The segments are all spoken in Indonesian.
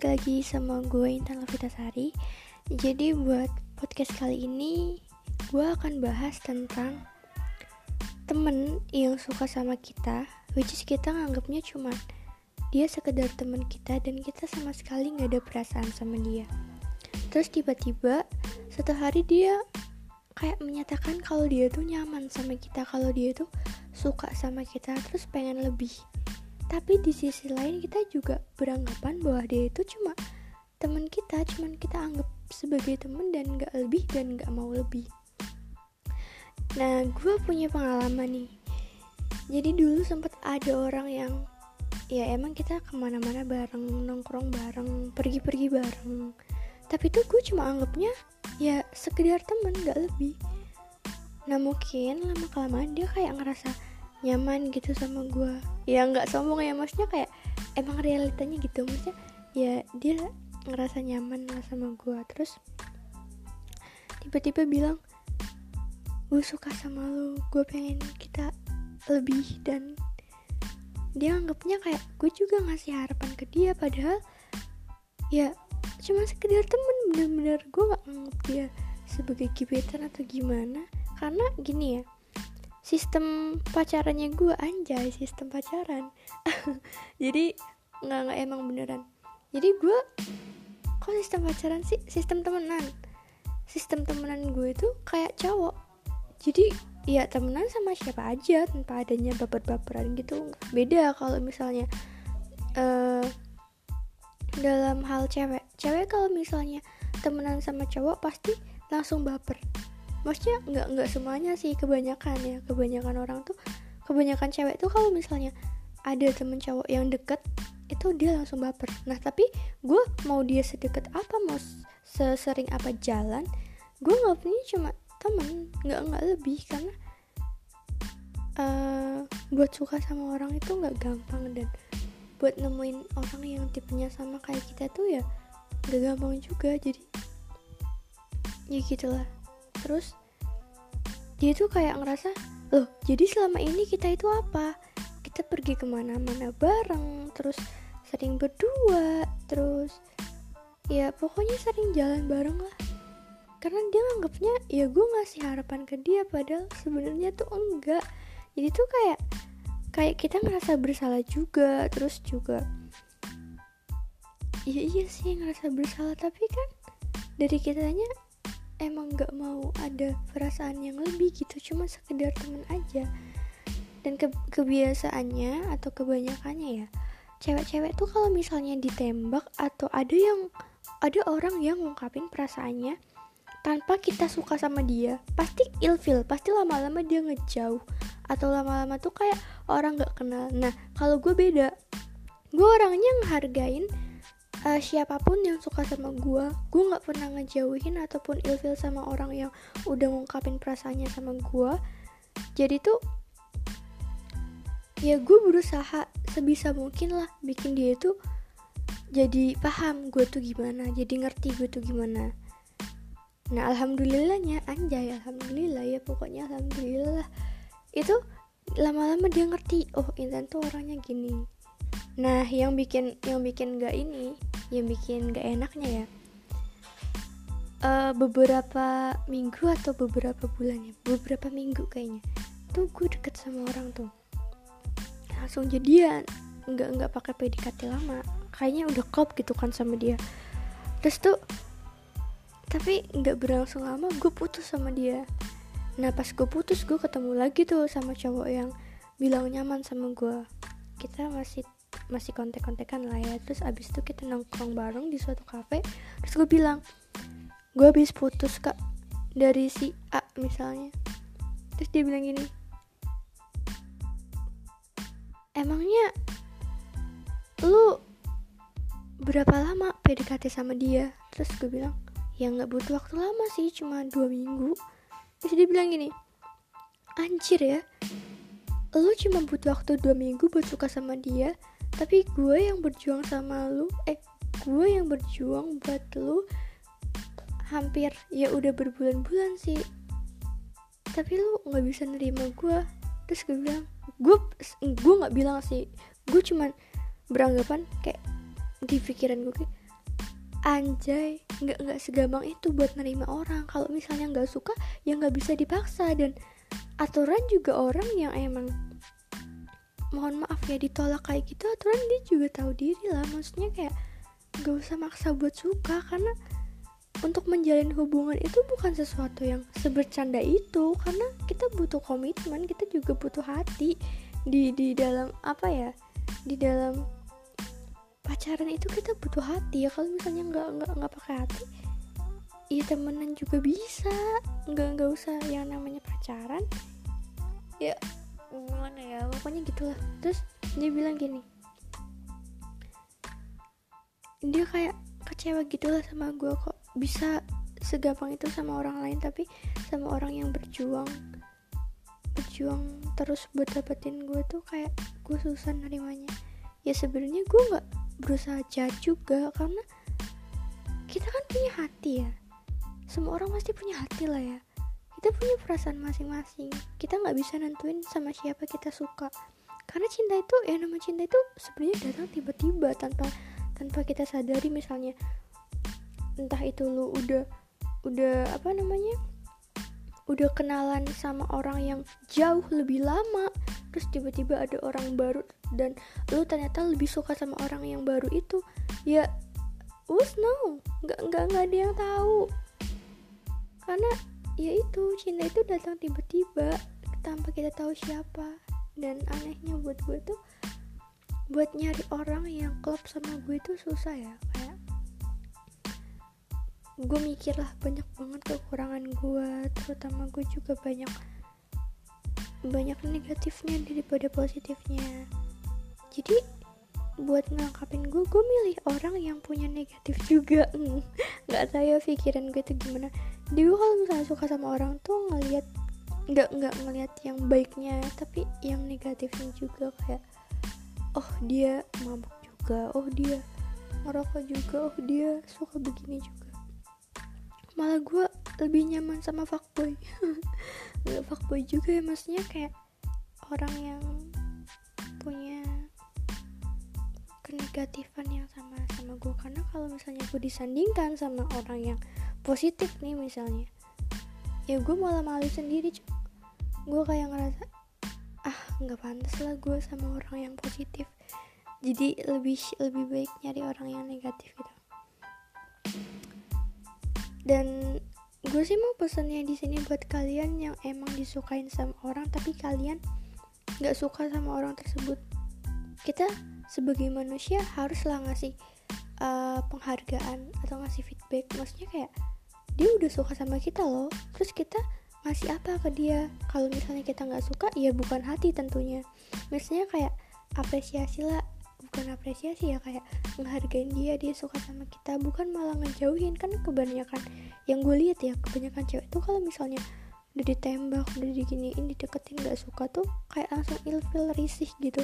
balik lagi sama gue Intan Sari. Jadi buat podcast kali ini gue akan bahas tentang temen yang suka sama kita Which is kita nganggapnya cuma dia sekedar temen kita dan kita sama sekali gak ada perasaan sama dia Terus tiba-tiba satu hari dia kayak menyatakan kalau dia tuh nyaman sama kita Kalau dia tuh suka sama kita terus pengen lebih tapi di sisi lain kita juga beranggapan bahwa dia itu cuma teman kita cuman kita anggap sebagai teman dan gak lebih dan gak mau lebih. Nah gue punya pengalaman nih. Jadi dulu sempat ada orang yang ya emang kita ke mana-mana bareng nongkrong bareng pergi-pergi bareng. Tapi tuh gue cuma anggapnya ya sekedar teman gak lebih. Nah mungkin lama kelamaan dia kayak ngerasa nyaman gitu sama gue ya nggak sombong ya maksudnya kayak emang realitanya gitu. Maksudnya ya dia ngerasa nyaman lah sama gue terus tiba-tiba bilang gue suka sama lo. Gue pengen kita lebih. Dan dia anggapnya kayak gue juga ngasih harapan ke dia. Padahal ya cuma sekedar temen. Bener-bener gue nggak anggap dia sebagai gebetan atau gimana. Karena gini ya sistem pacarannya gue anjay sistem pacaran. Jadi nggak nggak emang beneran. Jadi gue kok sistem pacaran sih? Sistem temenan. Sistem temenan gue itu kayak cowok. Jadi ya temenan sama siapa aja tanpa adanya baper-baperan gitu. Beda kalau misalnya uh, dalam hal cewek. Cewek kalau misalnya temenan sama cowok pasti langsung baper maksudnya nggak nggak semuanya sih kebanyakan ya. Kebanyakan orang tuh kebanyakan cewek tuh kalau misalnya ada temen cowok yang deket itu dia langsung baper. Nah tapi gue mau dia sedekat apa mau sesering apa jalan gue nggak punya cuma temen nggak nggak lebih. Karena uh, buat suka sama orang itu nggak gampang. Dan buat nemuin orang yang tipenya sama kayak kita tuh ya gak gampang juga. Jadi ya gitulah terus dia tuh kayak ngerasa loh jadi selama ini kita itu apa? Kita pergi ke mana-mana bareng terus sering berdua terus ya pokoknya sering jalan bareng lah. Karena dia nganggapnya ya gue ngasih harapan ke dia padahal sebenarnya tuh enggak. Jadi tuh kayak kayak kita ngerasa bersalah juga terus juga iya iya sih ngerasa bersalah tapi kan dari kitanya emang gak mau ada perasaan yang lebih gitu cuma sekedar temen aja. Dan ke kebiasaannya atau kebanyakannya ya cewek-cewek tuh kalau misalnya ditembak atau ada yang ada orang yang ngungkapin perasaannya tanpa kita suka sama dia pasti ilfil pasti lama-lama dia ngejauh. Atau lama-lama tuh kayak orang gak kenal. Nah kalau gue beda gue orangnya ngehargain uh, siapa pun yang suka sama gue gue nggak pernah ngejauhin ataupun ilfil sama orang yang udah ngungkapin perasaannya sama gue jadi tuh ya gue berusaha sebisa mungkin lah bikin dia tuh jadi paham gue tuh gimana jadi ngerti gue tuh gimana. Nah alhamdulillahnya anjay alhamdulillah ya pokoknya alhamdulillah itu lama-lama dia ngerti oh Intan tuh orangnya gini. Nah yang bikin yang bikin gak ini yang bikin gak enaknya ya? Uh, beberapa minggu atau beberapa bulan ya? Beberapa minggu kayaknya. Tuh gue deket sama orang tuh. Langsung jadian. Nggak nggak pakai PDKT lama. Kayaknya udah klop gitu kan sama dia. Terus tuh tapi nggak berlangsung lama gue putus sama dia. Nah pas gue putus gue ketemu lagi tuh sama cowok yang bilang nyaman sama gue kita masih masih kontek-kontekan lah ya. Terus abis itu kita nongkrong bareng di suatu cafe terus gue bilang gue habis putus kak dari si A misalnya. Terus dia bilang gini emangnya lu berapa lama PDKT sama dia? Terus gue bilang ya nggak butuh waktu lama sih cuma dua minggu. Terus dia bilang gini anjir ya lu cuma butuh waktu dua minggu buat suka sama dia tapi gue yang berjuang sama lu eh gue yang berjuang buat lu hampir ya udah berbulan-bulan sih. Tapi lu nggak bisa nerima gue. Terus gue bilang gue gue nggak bilang sih. Gue cuman beranggapan kayak di pikiran gue kayak anjay nggak nggak segampang itu buat nerima orang. Kalau misalnya nggak suka ya nggak bisa dipaksa. Dan aturan juga orang yang emang mohon maaf ya ditolak kayak gitu aturan dia juga tahu diri lah. Maksudnya kayak nggak usah maksa buat suka karena untuk menjalin hubungan itu bukan sesuatu yang sebercanda itu. Karena kita butuh komitmen kita juga butuh hati di di dalam apa ya di dalam pacaran itu kita butuh hati. Ya kalau misalnya nggak nggak nggak pakai hati ya temenan juga bisa. Nggak nggak usah yang namanya pacaran ya gimana ya pokoknya gitulah. Terus dia bilang gini dia kayak kecewa gitulah sama gue kok. Bisa segampang itu sama orang lain tapi sama orang yang berjuang berjuang terus buat dapetin gue tuh kayak gue susah nerimanya. Ya sebenarnya gue nggak berusaha jahat juga karena kita kan punya hati ya. Semua orang pasti punya hati lah ya kita punya perasaan masing-masing. Kita nggak bisa nentuin sama siapa kita suka. Karena cinta itu ya nama cinta itu sebenarnya datang tiba-tiba tanpa tanpa kita sadari. Misalnya entah itu lu udah udah apa namanya udah kenalan sama orang yang jauh lebih lama terus tiba-tiba ada orang baru dan lu ternyata lebih suka sama orang yang baru itu ya us no nggak nggak nggak ada yang tahu. Karena ya itu cinta itu datang tiba-tiba tanpa kita tahu siapa. Dan anehnya buat gue tuh buat nyari orang yang klop sama gue itu susah ya kayak gue mikir lah banyak banget kekurangan gue terutama gue juga banyak banyak negatifnya daripada positifnya. Jadi buat ngangkapin gue gue milih orang yang punya negatif juga. Nggak tahu ya pikiran gue itu gimana dia kalau misalnya suka sama orang tuh ngelihat nggak nggak ngelihat yang baiknya tapi yang negatifnya juga. Kayak oh dia mabuk juga oh dia ngerokok juga oh dia suka begini juga. Malah gue lebih nyaman sama fuckboy. Nggak fuckboy juga ya maksudnya kayak orang yang punya kenegatifan yang sama sama gue karena kalau misalnya gue disandingkan sama orang yang positif nih misalnya. Ya gue malah malu sendiri gue kayak ngerasa ah nggak pantas lah gue sama orang yang positif. Jadi lebih lebih baik nyari orang yang negatif gitu. Dan gue sih mau pesannya di sini buat kalian yang emang disukain sama orang tapi kalian nggak suka sama orang tersebut. Kita sebagai manusia haruslah ngasih uh, penghargaan atau ngasih feedback maksudnya kayak dia udah suka sama kita loh. Terus kita ngasih apa ke dia? Kalau misalnya kita nggak suka ya bukan hati tentunya. Misalnya kayak apresiasi lah bukan apresiasi ya kayak menghargain dia dia suka sama kita. Bukan malah ngejauhin kan kebanyakan yang gue lihat ya kebanyakan cewek tuh kalau misalnya udah ditembak udah diginiin dideketin gak suka tuh kayak langsung ilfil risih gitu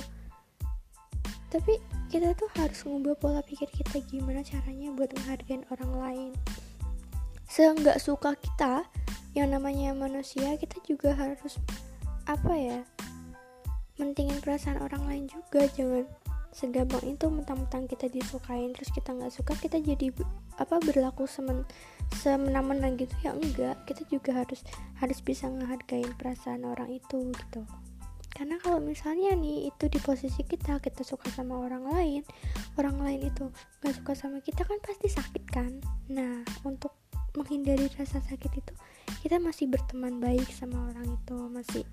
tapi kita tuh harus ngubah pola pikir kita gimana caranya buat menghargain orang lain. Seenggak suka kita yang namanya manusia kita juga harus apa ya mentingin perasaan orang lain juga. Jangan segampang itu mentang-mentang kita disukain terus kita nggak suka kita jadi apa berlaku semen semena-mena gitu. Ya enggak kita juga harus harus bisa ngehargain perasaan orang itu gitu karena kalau misalnya nih itu di posisi kita kita suka sama orang lain orang lain itu nggak suka sama kita kan pasti sakit kan? Nah untuk menghindari rasa sakit itu kita masih berteman baik sama orang itu masih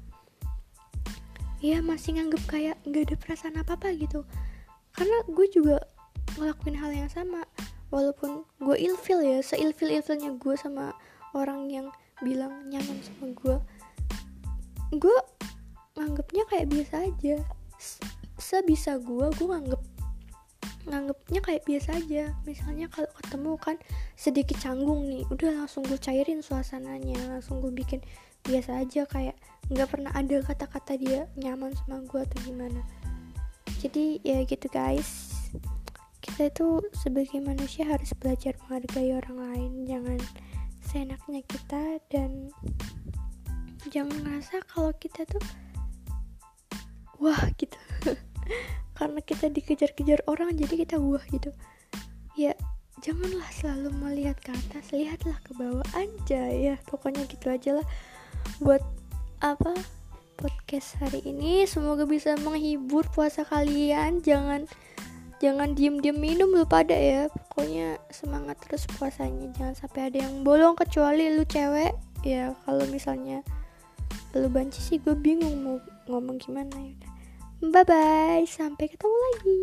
ya masih nganggep kayak nggak ada perasaan apa apa gitu. Karena gue juga ngelakuin hal yang sama walaupun gue ilfil ya seilfil ilfilnya gue sama orang yang bilang nyaman sama gue gue nganggepnya kayak biasa aja. Sebisa gue gue nganggep nganggepnya kayak biasa aja. Misalnya kalau ketemu kan sedikit canggung nih udah langsung gue cairin suasananya langsung gue bikin biasa aja kayak nggak pernah ada kata-kata dia nyaman sama gue atau gimana. Jadi ya gitu guys. Kita itu sebagai manusia harus belajar menghargai orang lain. Jangan seenaknya kita dan jangan ngerasa kalau kita tuh wah gitu. Karena kita dikejar-kejar orang jadi kita wah gitu. Ya janganlah selalu melihat ke atas lihatlah ke bawah aja ya. Pokoknya gitu aja lah buat apa podcast hari ini. Semoga bisa menghibur puasa kalian. Jangan jangan diem-diem minum lu pada ya. Pokoknya semangat terus puasanya. Jangan sampai ada yang bolong kecuali lu cewek. Ya kalau misalnya lu banci sih gue bingung mau ngomong gimana ya bye bye sampai ketemu lagi